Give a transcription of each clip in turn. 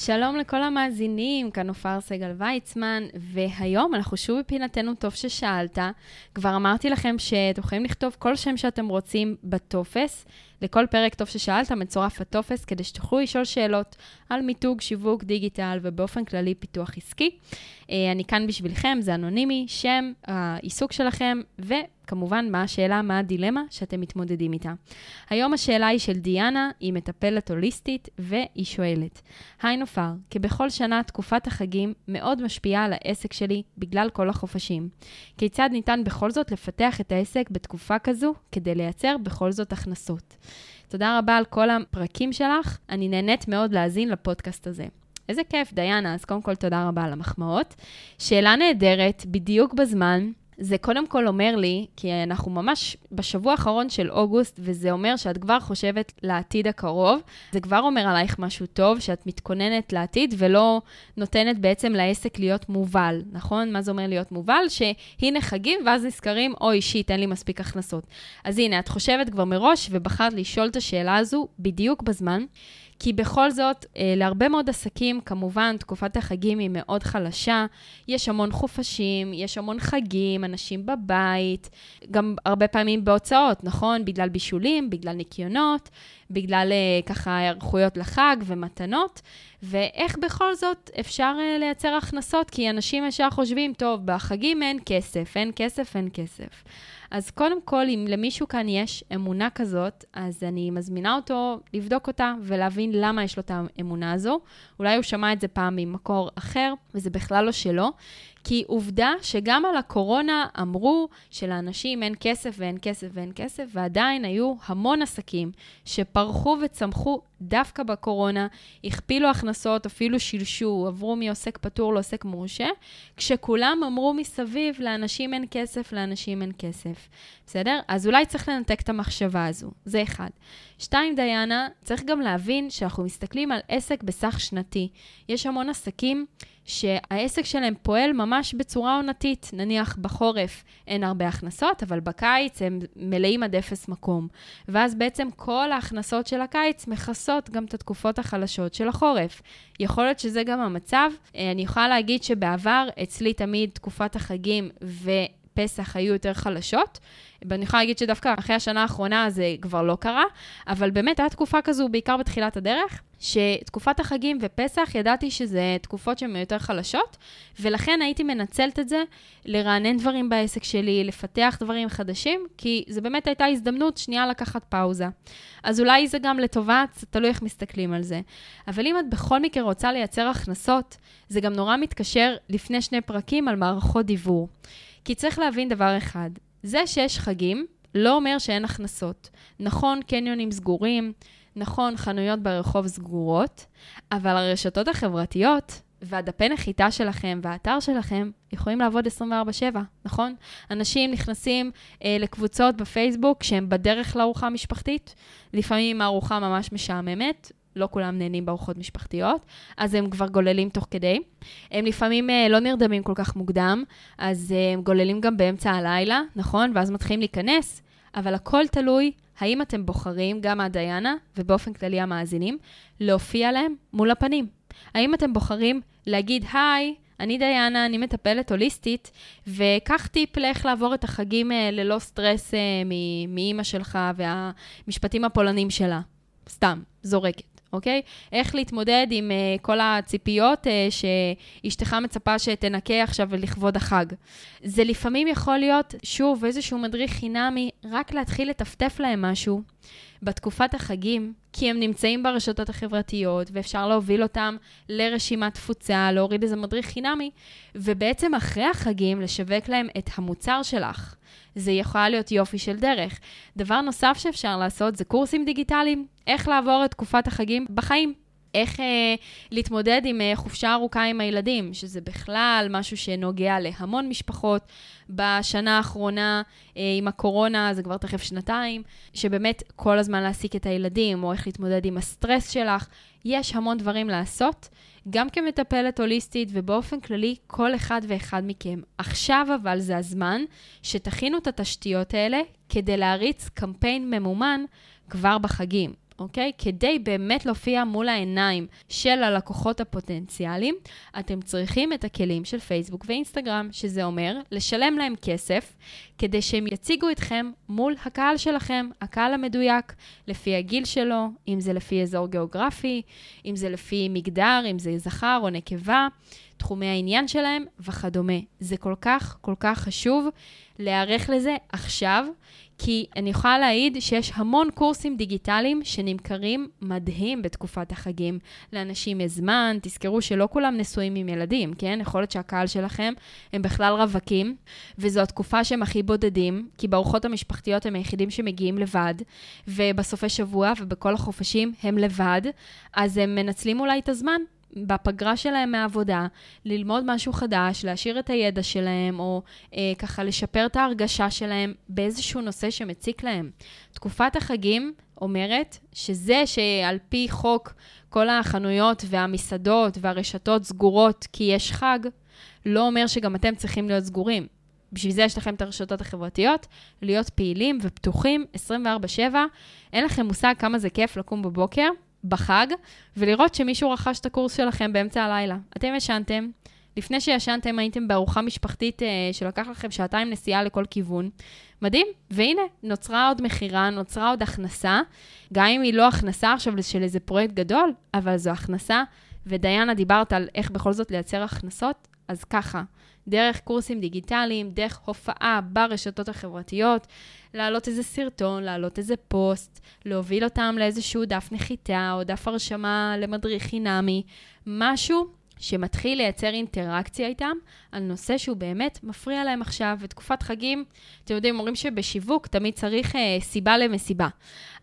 שלום לכל המאזינים, כאן עופר סגל ויצמן, והיום אנחנו שוב בפינתנו טוב ששאלת. כבר אמרתי לכם שאתם יכולים לכתוב כל שם שאתם רוצים בטופס. לכל פרק טוב ששאלת מצורף הטופס, כדי שתוכלו לשאול שאלות על מיתוג, שיווק, דיגיטל ובאופן כללי פיתוח עסקי. אה, אני כאן בשבילכם, זה אנונימי, שם, העיסוק שלכם, וכמובן, מה השאלה, מה הדילמה שאתם מתמודדים איתה. היום השאלה היא של דיאנה, היא מטפלת הוליסטית, והיא שואלת, היי נופר, כבכל שנה תקופת החגים מאוד משפיעה על העסק שלי בגלל כל החופשים. כיצד ניתן בכל זאת לפתח את העסק בתקופה כזו כדי לייצר בכל זאת הכנסות? תודה רבה על כל הפרקים שלך, אני נהנית מאוד להאזין לפודקאסט הזה. איזה כיף, דיאנה, אז קודם כל תודה רבה על המחמאות. שאלה נהדרת, בדיוק בזמן. זה קודם כל אומר לי, כי אנחנו ממש בשבוע האחרון של אוגוסט, וזה אומר שאת כבר חושבת לעתיד הקרוב. זה כבר אומר עלייך משהו טוב, שאת מתכוננת לעתיד ולא נותנת בעצם לעסק להיות מובל, נכון? מה זה אומר להיות מובל? שהנה חגים, ואז נזכרים, אוי, שיט, אין לי מספיק הכנסות. אז הנה, את חושבת כבר מראש ובחרת לשאול את השאלה הזו בדיוק בזמן. כי בכל זאת, אה, להרבה מאוד עסקים, כמובן, תקופת החגים היא מאוד חלשה. יש המון חופשים, יש המון חגים, אנשים בבית, גם הרבה פעמים בהוצאות, נכון? בגלל בישולים, בגלל ניקיונות, בגלל אה, ככה היערכויות לחג ומתנות. ואיך בכל זאת אפשר uh, לייצר הכנסות? כי אנשים ישר חושבים, טוב, בחגים אין כסף, אין כסף, אין כסף. אז קודם כל, אם למישהו כאן יש אמונה כזאת, אז אני מזמינה אותו לבדוק אותה ולהבין למה יש לו את האמונה הזו. אולי הוא שמע את זה פעם ממקור אחר, וזה בכלל לא שלו. כי עובדה שגם על הקורונה אמרו שלאנשים אין כסף ואין כסף ואין כסף, ועדיין היו המון עסקים שפרחו וצמחו דווקא בקורונה, הכפילו הכנסות, אפילו שילשו, עברו מעוסק פטור לעוסק מורשה, כשכולם אמרו מסביב, לאנשים אין כסף, לאנשים אין כסף. בסדר? אז אולי צריך לנתק את המחשבה הזו, זה אחד. שתיים, דיאנה, צריך גם להבין שאנחנו מסתכלים על עסק בסך שנתי. יש המון עסקים שהעסק שלהם פועל ממש בצורה עונתית. נניח בחורף אין הרבה הכנסות, אבל בקיץ הם מלאים עד אפס מקום. ואז בעצם כל ההכנסות של הקיץ מכסות גם את התקופות החלשות של החורף. יכול להיות שזה גם המצב. אני יכולה להגיד שבעבר אצלי תמיד תקופת החגים ו... פסח היו יותר חלשות, ואני יכולה להגיד שדווקא אחרי השנה האחרונה זה כבר לא קרה, אבל באמת הייתה תקופה כזו, בעיקר בתחילת הדרך, שתקופת החגים ופסח, ידעתי שזה תקופות שהן יותר חלשות, ולכן הייתי מנצלת את זה לרענן דברים בעסק שלי, לפתח דברים חדשים, כי זו באמת הייתה הזדמנות שנייה לקחת פאוזה. אז אולי זה גם לטובה, תלוי איך מסתכלים על זה. אבל אם את בכל מקרה רוצה לייצר הכנסות, זה גם נורא מתקשר לפני שני פרקים על מערכות דיוור. כי צריך להבין דבר אחד, זה שיש חגים לא אומר שאין הכנסות. נכון, קניונים סגורים, נכון, חנויות ברחוב סגורות, אבל הרשתות החברתיות והדפי נחיתה שלכם והאתר שלכם יכולים לעבוד 24/7, נכון? אנשים נכנסים אה, לקבוצות בפייסבוק שהם בדרך לארוחה משפחתית, לפעמים הארוחה ממש משעממת, לא כולם נהנים בארוחות משפחתיות, אז הם כבר גוללים תוך כדי. הם לפעמים אה, לא נרדמים כל כך מוקדם, אז אה, הם גוללים גם באמצע הלילה, נכון? ואז מתחילים להיכנס, אבל הכל תלוי האם אתם בוחרים, גם הדיינה, ובאופן כללי המאזינים, להופיע להם מול הפנים. האם אתם בוחרים להגיד, היי, אני דיינה, אני מטפלת הוליסטית, וקח טיפ לאיך לעבור את החגים אה, ללא סטרס מאימא שלך והמשפטים הפולנים שלה. סתם, זורקת. אוקיי? איך להתמודד עם uh, כל הציפיות uh, שאשתך מצפה שתנקה עכשיו לכבוד החג. זה לפעמים יכול להיות, שוב, איזשהו מדריך חינמי, רק להתחיל לטפטף להם משהו בתקופת החגים, כי הם נמצאים ברשתות החברתיות, ואפשר להוביל אותם לרשימת תפוצה, להוריד איזה מדריך חינמי, ובעצם אחרי החגים לשווק להם את המוצר שלך. זה יכולה להיות יופי של דרך. דבר נוסף שאפשר לעשות זה קורסים דיגיטליים, איך לעבור את תקופת החגים בחיים. איך אה, להתמודד עם אה, חופשה ארוכה עם הילדים, שזה בכלל משהו שנוגע להמון משפחות. בשנה האחרונה אה, עם הקורונה, זה כבר תכף שנתיים, שבאמת כל הזמן להעסיק את הילדים, או איך להתמודד עם הסטרס שלך. יש המון דברים לעשות, גם כמטפלת הוליסטית ובאופן כללי, כל אחד ואחד מכם. עכשיו אבל זה הזמן שתכינו את התשתיות האלה כדי להריץ קמפיין ממומן כבר בחגים. אוקיי? כדי באמת להופיע מול העיניים של הלקוחות הפוטנציאליים, אתם צריכים את הכלים של פייסבוק ואינסטגרם, שזה אומר לשלם להם כסף, כדי שהם יציגו אתכם מול הקהל שלכם, הקהל המדויק, לפי הגיל שלו, אם זה לפי אזור גיאוגרפי, אם זה לפי מגדר, אם זה זכר או נקבה, תחומי העניין שלהם וכדומה. זה כל כך, כל כך חשוב להיערך לזה עכשיו. כי אני יכולה להעיד שיש המון קורסים דיגיטליים שנמכרים מדהים בתקופת החגים. לאנשים יש זמן, תזכרו שלא כולם נשואים עם ילדים, כן? יכול להיות שהקהל שלכם הם בכלל רווקים, וזו התקופה שהם הכי בודדים, כי בארוחות המשפחתיות הם היחידים שמגיעים לבד, ובסופי שבוע ובכל החופשים הם לבד, אז הם מנצלים אולי את הזמן בפגרה שלהם מהעבודה, ללמוד משהו חדש, להשאיר את הידע שלהם, או אה, ככה לשפר את ההרגשה שלהם באיזשהו נושא שמציק להם. תקופת החגים אומרת שזה שעל פי חוק כל החנויות והמסעדות והרשתות סגורות כי יש חג, לא אומר שגם אתם צריכים להיות סגורים. בשביל זה יש לכם את הרשתות החברתיות, להיות פעילים ופתוחים 24/7. אין לכם מושג כמה זה כיף לקום בבוקר בחג, ולראות שמישהו רכש את הקורס שלכם באמצע הלילה. אתם ישנתם, לפני שישנתם הייתם בארוחה משפחתית אה, שלקח לכם שעתיים נסיעה לכל כיוון. מדהים, והנה, נוצרה עוד מכירה, נוצרה עוד הכנסה, גם אם היא לא הכנסה עכשיו של איזה פרויקט גדול, אבל זו הכנסה. ודיינה, דיברת על איך בכל זאת לייצר הכנסות, אז ככה, דרך קורסים דיגיטליים, דרך הופעה ברשתות החברתיות, להעלות איזה סרטון, להעלות איזה פוסט, להוביל אותם לאיזשהו דף נחיתה או דף הרשמה למדריך חינמי, משהו שמתחיל לייצר אינטראקציה איתם על נושא שהוא באמת מפריע להם עכשיו. ותקופת חגים, אתם יודעים, אומרים שבשיווק תמיד צריך אה, סיבה למסיבה.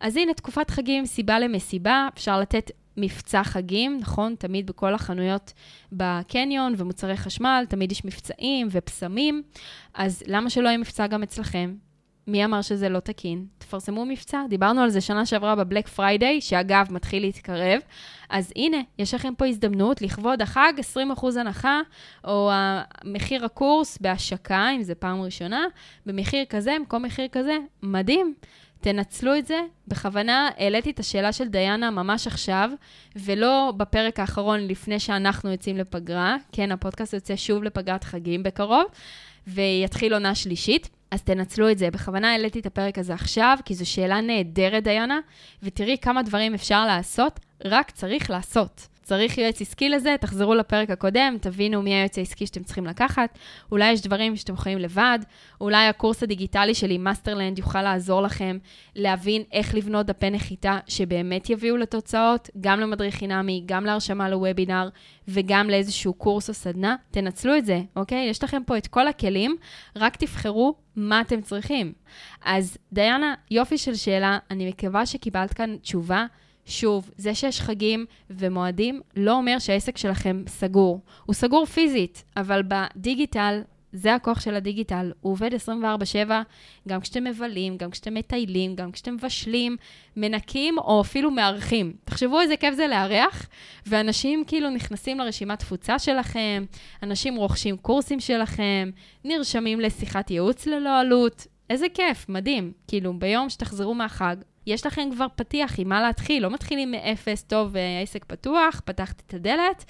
אז הנה, תקופת חגים, סיבה למסיבה, אפשר לתת מבצע חגים, נכון? תמיד בכל החנויות בקניון ומוצרי חשמל, תמיד יש מבצעים ופסמים, אז למה שלא יהיה מבצע גם אצלכם? מי אמר שזה לא תקין? תפרסמו מבצע. דיברנו על זה שנה שעברה בבלק פריידיי, שאגב, מתחיל להתקרב. אז הנה, יש לכם פה הזדמנות לכבוד החג, 20% הנחה, או מחיר הקורס בהשקה, אם זה פעם ראשונה, במחיר כזה, במקום מחיר כזה, מדהים. תנצלו את זה. בכוונה העליתי את השאלה של דיינה ממש עכשיו, ולא בפרק האחרון לפני שאנחנו יוצאים לפגרה. כן, הפודקאסט יוצא שוב לפגרת חגים בקרוב, ויתחיל עונה שלישית. אז תנצלו את זה. בכוונה העליתי את הפרק הזה עכשיו, כי זו שאלה נהדרת, דיאנה, ותראי כמה דברים אפשר לעשות, רק צריך לעשות. צריך יועץ עסקי לזה, תחזרו לפרק הקודם, תבינו מי היועץ העסקי שאתם צריכים לקחת. אולי יש דברים שאתם יכולים לבד, אולי הקורס הדיגיטלי שלי, Masterland, יוכל לעזור לכם להבין איך לבנות דפי נחיתה שבאמת יביאו לתוצאות, גם למדריך חינמי, גם להרשמה לוובינר וגם לאיזשהו קורס או סדנה. תנצלו את זה, אוקיי? יש לכם פה את כל הכלים, רק תבחרו מה אתם צריכים. אז דיאנה, יופי של שאלה, אני מקווה שקיבלת כאן תשובה. שוב, זה שיש חגים ומועדים לא אומר שהעסק שלכם סגור. הוא סגור פיזית, אבל בדיגיטל, זה הכוח של הדיגיטל, הוא עובד 24/7, גם כשאתם מבלים, גם כשאתם מטיילים, גם כשאתם מבשלים, מנקים או אפילו מארחים. תחשבו איזה כיף זה לארח, ואנשים כאילו נכנסים לרשימת תפוצה שלכם, אנשים רוכשים קורסים שלכם, נרשמים לשיחת ייעוץ ללא עלות. איזה כיף, מדהים. כאילו, ביום שתחזרו מהחג, יש לכם כבר פתיח עם מה להתחיל, לא מתחילים מאפס, טוב, העסק פתוח, פתחת את הדלת,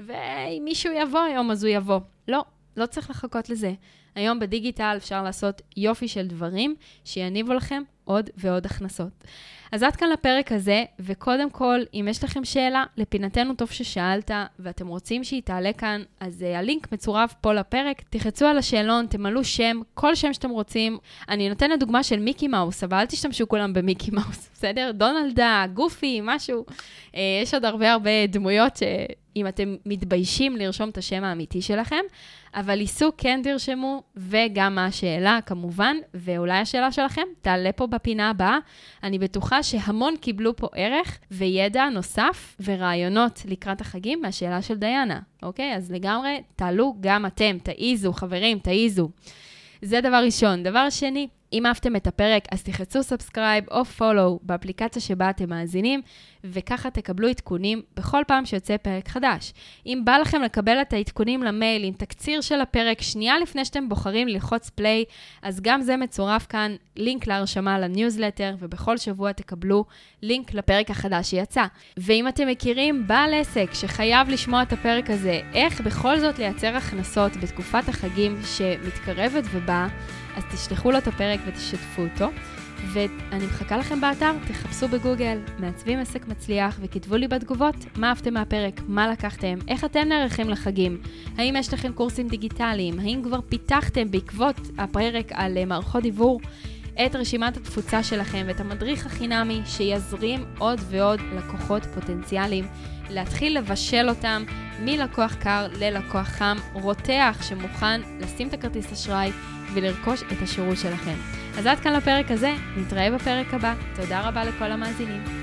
ואם מישהו יבוא היום, אז הוא יבוא. לא, לא צריך לחכות לזה. היום בדיגיטל אפשר לעשות יופי של דברים שיניבו לכם עוד ועוד הכנסות. אז עד כאן לפרק הזה, וקודם כל, אם יש לכם שאלה, לפינתנו טוב ששאלת, ואתם רוצים שהיא תעלה כאן, אז uh, הלינק מצורף פה לפרק. תחצו על השאלון, תמלאו שם, כל שם שאתם רוצים. אני נותנת דוגמה של מיקי מאוס, אבל אל תשתמשו כולם במיקי מאוס, בסדר? דונלדה, גופי, משהו. Uh, יש עוד הרבה הרבה דמויות שאם אתם מתביישים לרשום את השם האמיתי שלכם, אבל עיסוק כן תרשמו, וגם מה השאלה, כמובן, ואולי השאלה שלכם תעלה פה בפינה הבאה. אני בטוחה שהמון קיבלו פה ערך וידע נוסף ורעיונות לקראת החגים מהשאלה של דיאנה, אוקיי? אז לגמרי, תעלו גם אתם, תעיזו, חברים, תעיזו. זה דבר ראשון. דבר שני, אם אהבתם את הפרק, אז תחצו subscribe או follow באפליקציה שבה אתם מאזינים, וככה תקבלו עדכונים בכל פעם שיוצא פרק חדש. אם בא לכם לקבל את העדכונים למייל עם תקציר של הפרק שנייה לפני שאתם בוחרים ללחוץ play, אז גם זה מצורף כאן, לינק להרשמה לניוזלטר, ובכל שבוע תקבלו לינק לפרק החדש שיצא. ואם אתם מכירים בעל עסק שחייב לשמוע את הפרק הזה, איך בכל זאת לייצר הכנסות בתקופת החגים שמתקרבת ובאה, אז תשלחו לו את הפרק ותשתפו אותו. ואני מחכה לכם באתר, תחפשו בגוגל, מעצבים עסק מצליח, וכתבו לי בתגובות מה אהבתם מהפרק, מה לקחתם, איך אתם נערכים לחגים, האם יש לכם קורסים דיגיטליים, האם כבר פיתחתם בעקבות הפרק על אה, מערכות דיבור את רשימת התפוצה שלכם ואת המדריך החינמי שיזרים עוד ועוד לקוחות פוטנציאליים, להתחיל לבשל אותם מלקוח קר ללקוח חם, רותח שמוכן לשים את הכרטיס אשראי ולרכוש את השירות שלכם. אז עד כאן לפרק הזה, נתראה בפרק הבא. תודה רבה לכל המאזינים.